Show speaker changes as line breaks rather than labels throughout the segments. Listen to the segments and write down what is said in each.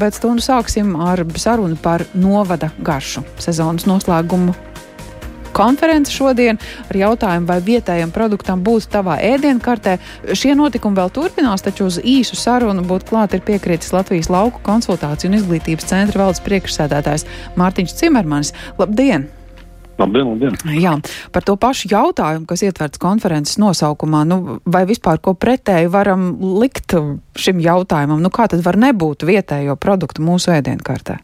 Bet stundu sāksim ar sarunu par novada garšu sezonas noslēgumu konference šodien ar jautājumu, vai vietējam produktam būs tavā ēdienkartē. Šie notikumi vēl turpinās, taču uz īsu sarunu būt klāt ir piekritis Latvijas lauku konsultāciju un izglītības centra valdes priekšsēdētājs Mārtiņš Cimermanis. Labdien!
Labdien, labdien.
Jā, par to pašu jautājumu, kas ietverts konferences nosaukumā, nu, vai vispār ko pretēji varam likt šim jautājumam? Nu, kā tad var nebūt vietējo produktu mūsu ēdienkartē?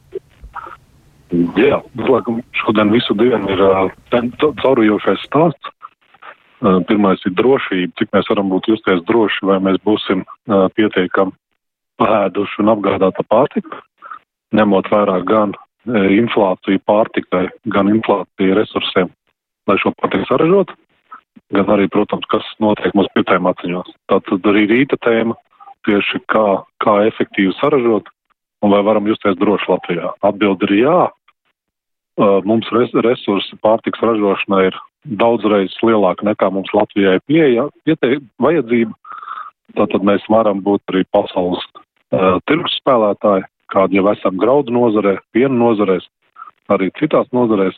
Jā, laikam šodien visu dienu ir caurujošais stāsts. Pirmais ir drošība, cik mēs varam būt justies droši, vai mēs būsim pietiekami pēduši un apgādāta pārtika, ņemot vērā gan inflāciju pārtikai, gan inflāciju resursiem, lai šo pārtiku saražotu, gan arī, protams, kas notiek mūsu pirtējiem atziņos. Tātad arī rīta tēma tieši kā, kā efektīvi saražot un vai varam justies droši Latvijā. Atbildi ir jā, mums res, resursi pārtiks ražošanai ir daudzreiz lielāka nekā mums Latvijai pieeja, pieteik, vajadzība. Tātad mēs varam būt arī pasaules uh, tirgus spēlētāji, kādi jau esam graudu nozarē, piena nozarēs, arī citās nozarēs.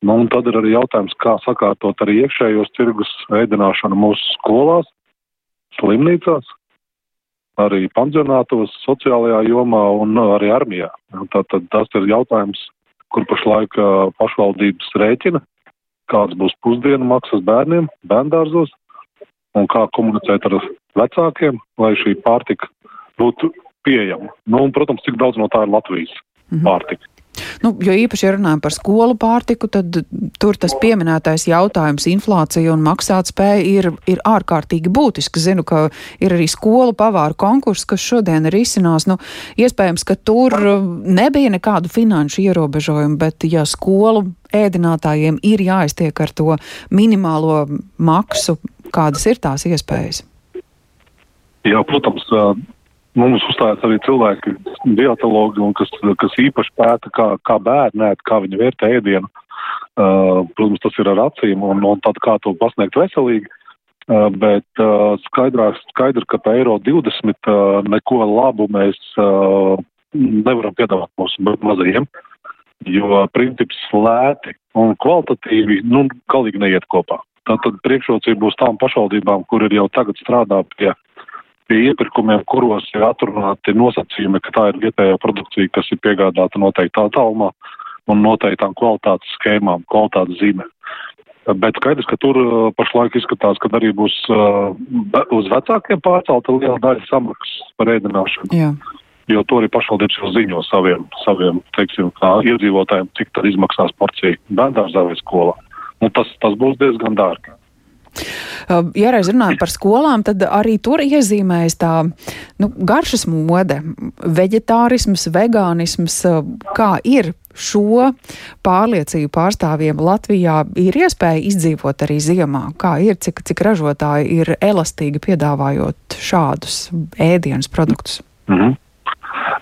Nu, un tad ir arī jautājums, kā sakārtot arī iekšējos tirgus veidināšanu mūsu skolās, slimnīcās, arī pansionātos, sociālajā jomā un arī armijā. Tātad tas ir jautājums, kur pašlaik pašvaldības rēķina, kāds būs pusdienu maksas bērniem, bērndārzos, un kā komunicēt ar vecākiem, lai šī pārtika būtu pieejama. Nu, un, protams, cik daudz no tā ir Latvijas -hmm. pārtika.
Nu, jo īpaši, ja runājam par skolu pārtiku, tad tur tas pieminētais jautājums - inflācija un maksātspēja ir, ir ārkārtīgi būtisks. Zinu, ka ir arī skolu pavāru konkurss, kas šodien ir izcinās. Nu, iespējams, ka tur nebija nekādu finanšu ierobežojumu, bet ja skolu ēdinātājiem ir jāiztiek ar to minimālo maksu, kādas ir tās iespējas?
Jā, protams, Mums uzstājas arī cilvēki, dietologi, kas, kas īpaši pēta, kā, kā bērni ēd, kā viņi vērtē ēdienu. Uh, protams, tas ir ar acīm un, un tad kā to pasniegt veselīgi. Uh, bet uh, skaidrāk, skaidrs, ka pa eiro 20 uh, neko labu mēs uh, nevaram piedāvāt mūsu mazajiem, jo princips lēti un kvalitatīvi, nu, galīgi neiet kopā. Tātad priekšrocība būs tām pašvaldībām, kur ir jau tagad strādā pie pie iepirkumiem, kuros ir atrunāti nosacījumi, ka tā ir vietējā produkcija, kas ir piegādāta noteiktā talmā un noteiktām kvalitātes schēmām, kvalitātes zīmē. Bet skaidrs, ka tur uh, pašlaik izskatās, ka arī būs uh, uz vecākiem pārcelta liela daļa samaksas par ēdināšanu. Jā. Jo to arī pašvaldības jau ziņo saviem, saviem teiksim, iedzīvotājiem, cik tad izmaksās porcija bērndārzā vai skolā. Un tas, tas būs diezgan dārgi.
Ja reiz runājam par skolām, tad arī tur iezīmējas tā nu, garšas mode, veģetārisms, vegānisms, kā ir šo pārliecību pārstāvjiem Latvijā ir iespēja izdzīvot arī ziemā? Kā ir, cik, cik ražotāji ir elastīgi piedāvājot šādus ēdienas produktus?
Mm -hmm.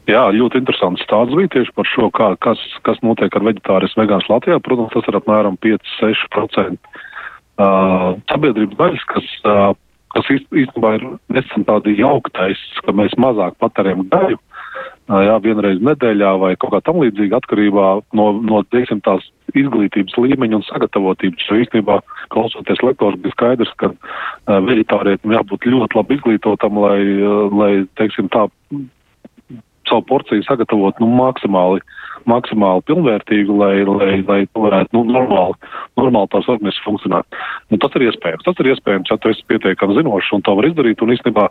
Jā, ļoti interesants stāsts bija tieši par šo, kā, kas, kas notiek ar veģetārismu vegāns Latvijā. Protams, tas ir apmēram 5-6% uh, sabiedrības daļas, kas, kas īstenībā ir nesen tādi jauktais, ka mēs mazāk patērējam gaļu, jā, vienreiz nedēļā vai kaut kā tam līdzīga atkarībā no, no teiksim, tās izglītības līmeņa un sagatavotības. Jo īstenībā, klausoties lektorus, bija skaidrs, ka uh, veģetārietim jābūt ļoti labi izglītotam, lai, uh, lai teiksim, tā savu porciju sagatavot nu, maksimāli maksimāli pilnvērtīgu, lai, lai, lai varētu nu, normāli, normāli tās organismas funkcionēt. Nu, tas ir iespējams. Tas ir iespējams, ja tu esi pietiekami zinošs un to var izdarīt. Un īstenībā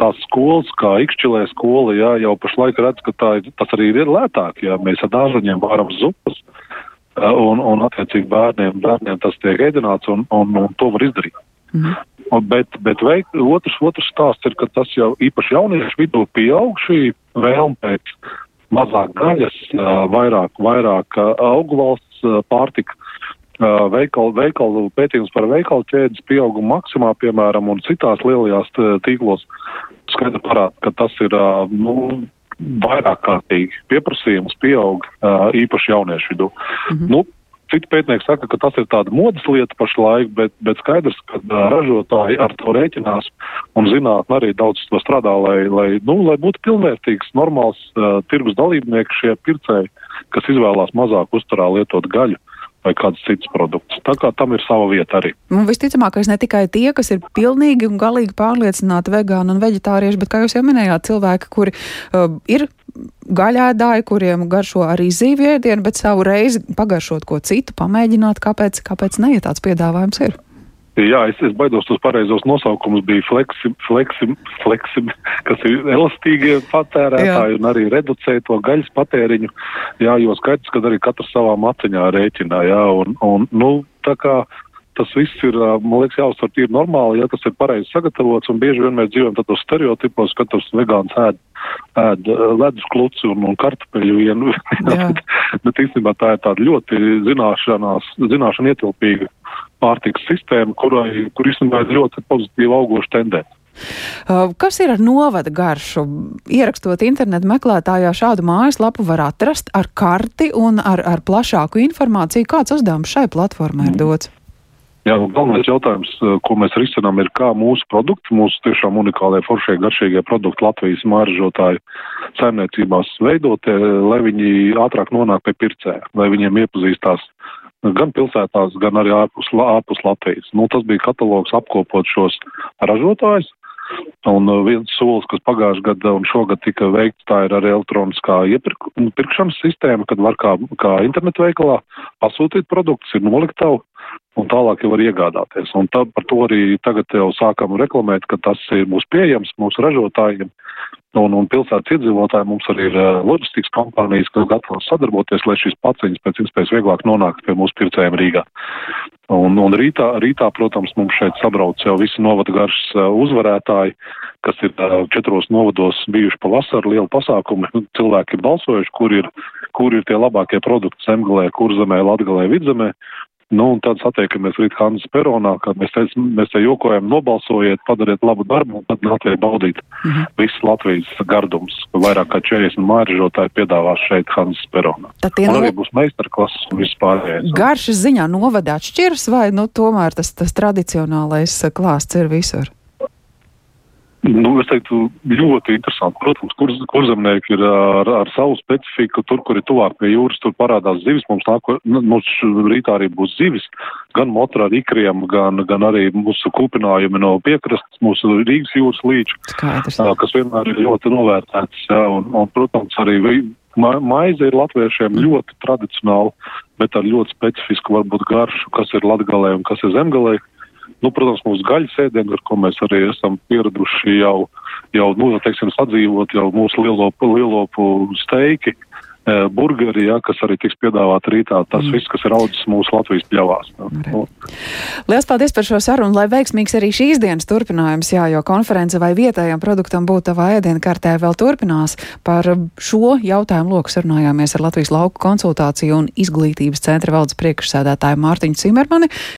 tās skolas, kā Ikšķilē skola, jā, jau pašlaik redz, ka tā, tas arī ir lētāk, ja mēs ar dārzaņiem varam zupas. Un, un attiecīgi bērniem, bērniem tas tiek ēdināts un, un, un to var izdarīt. Mm. Bet, bet veik, otrs, otrs stāsts ir, ka tas jau īpaši jauniešu vidū pieaug šī vēlme pēc mazāk gaļas, vairāk, vairāk augu valsts pārtika. Veikalu, veikalu pētījums par veikalu ķēdes pieaugumu maksimā, piemēram, un citās lielajās tīklos skaidri parāda, ka tas ir nu, vairāk kārtīgi pieprasījums pieaug īpaši jauniešu vidū. Mm -hmm. nu, citi pētnieki saka, ka tas ir tāda modas lieta pašlaik, bet, bet skaidrs, ka ražotāji ar to rēķinās un zinātni arī daudz to strādā, lai, lai, nu, lai būtu pilnvērtīgs, normāls uh, tirgus dalībnieks šie pircēji, kas izvēlās mazāk uzturā lietot gaļu vai kāds cits produkts. Tā kā tam ir sava vieta arī.
Un visticamākais ne tikai tie, kas ir pilnīgi un galīgi pārliecināti vegāni un veģetārieši, bet, kā jūs jau minējāt, cilvēki, kuri uh, ir gaļēdāji, kuriem garšo arī zīvju ēdienu, bet savu reizi pagaršot ko citu, pamēģināt, kāpēc, kāpēc ne, ja tāds piedāvājums ir.
Jā, es, es baidos tos pareizos nosaukumus. Bija fleksi, fleksi, fleksi, kas ir elastīgie patērētāji jā. un arī reducē to gaļas patēriņu. Jā, jo skaidrs, ka arī katrs savā maciņā rēķinā. Jā, un, un, nu, tā kā tas viss ir, man liekas, jāuztver tīri normāli, ja tas ir pareizi sagatavots, un bieži vien mēs dzīvojam tādos stereotipos, ka tas vegāns ēd, ēd ledus kluci un, un kartupeļu vienu, bet īstenībā tā ir tāda ļoti zināšanās, zināšana ietilpīga pārtikas sistēma, kurai, kur īstenībā ir ļoti pozitīva augoša tendence.
Uh, kas ir ar novada garšu? Ierakstot internetu meklētājā šādu mājaslapu var atrast ar karti un ar, ar plašāku informāciju. Kāds uzdevums šai platformai ir dots?
Jā, nu, galvenais jautājums, uh, ko mēs risinām, ir kā mūsu produkti, mūsu tiešām unikālie, foršie, garšīgie produkti Latvijas māržotāju saimniecībās veidot, lai viņi ātrāk nonāk pie pircēja, lai viņiem iepazīstās gan pilsētās, gan arī ārpus, ārpus Latvijas. Nu, tas bija katalogs apkopot šos ražotājus. Un uh, viens solis, kas pagājušajā gadā un šogad tika veikts, tā ir arī elektroniskā iepirkšanas sistēma, kad var kā, kā internetu veikalā pasūtīt produktus, ir noliktavu un tālāk jau var iegādāties. Un tā, par to arī tagad jau sākam reklamēt, ka tas ir mūsu pieejams mūsu ražotājiem. Un, un pilsētas iedzīvotāji mums arī ir uh, loģistikas kompānijas, kas gatavas sadarboties, lai šīs paciņas pēc iespējas vieglāk nonāktu pie mūsu pircējiem Rīgā. Un, un rītā, rītā, protams, mums šeit sabrauc jau visi novada garšas uh, uzvarētāji, kas ir uh, četros novados bijuši pa vasaru lielu pasākumu. Cilvēki ir balsojuši, kur ir, kur ir tie labākie produkti zemgalē, kurzemē, latgalē, vidzemē. Nu, un tad satiekamies rīt Hanzas peronā, kad mēs te, mēs te jokojam, nobalsojiet, padariet labu darbu, un tad nāciet baudīt mm -hmm. visas Latvijas gardums. Vairāk kā 40 māržotāji piedāvās šeit Hanzas peronā. Tad tie no... arī būs meistarklases un viss pārējais.
Garšas ziņā novadā atšķiras vai, nu, tomēr tas, tas tradicionālais klāsts ir visur?
Nu, es teiktu, ļoti interesanti. Protams, kur, kurzemnieki ir ar, ar savu specifiku. Tur, kur ir tuvāk pie jūras, tur parādās zivis. Mums, nāk, nu, mums rītā arī būs zivis, gan motra ar ikriem, gan, gan arī mūsu kūpinājumi no piekrastes, mūsu Rīgas jūras līča, kas vienmēr ir ļoti novērtēts. Jā, un, un, protams, arī ma maize ir latviešiem ļoti tradicionāla, bet ar ļoti specifisku varbūt garšu, kas ir latgalē un kas ir zemgalē. Nu, protams, mūsu gaļas ēdienu, ar ko mēs arī esam pieraduši jau, jau nu, teiksim, sadzīvot, jau mūsu lielopu, lielopu steiki, e, burgeri, ja, kas arī tiks piedāvāti rītā. Tas mm. viss, kas ir audzis mūsu Latvijas pļavās. Nu.
Lielas paldies par šo sarunu, lai veiksmīgs arī šīs dienas turpinājums, jā, jo konference vai vietējām produktam būt tavā ēdienu kartē vēl turpinās. Par šo jautājumu loku sarunājāmies ar Latvijas lauku konsultāciju un izglītības centra valdes priekšsēdētāju Mārtiņu Cimermani.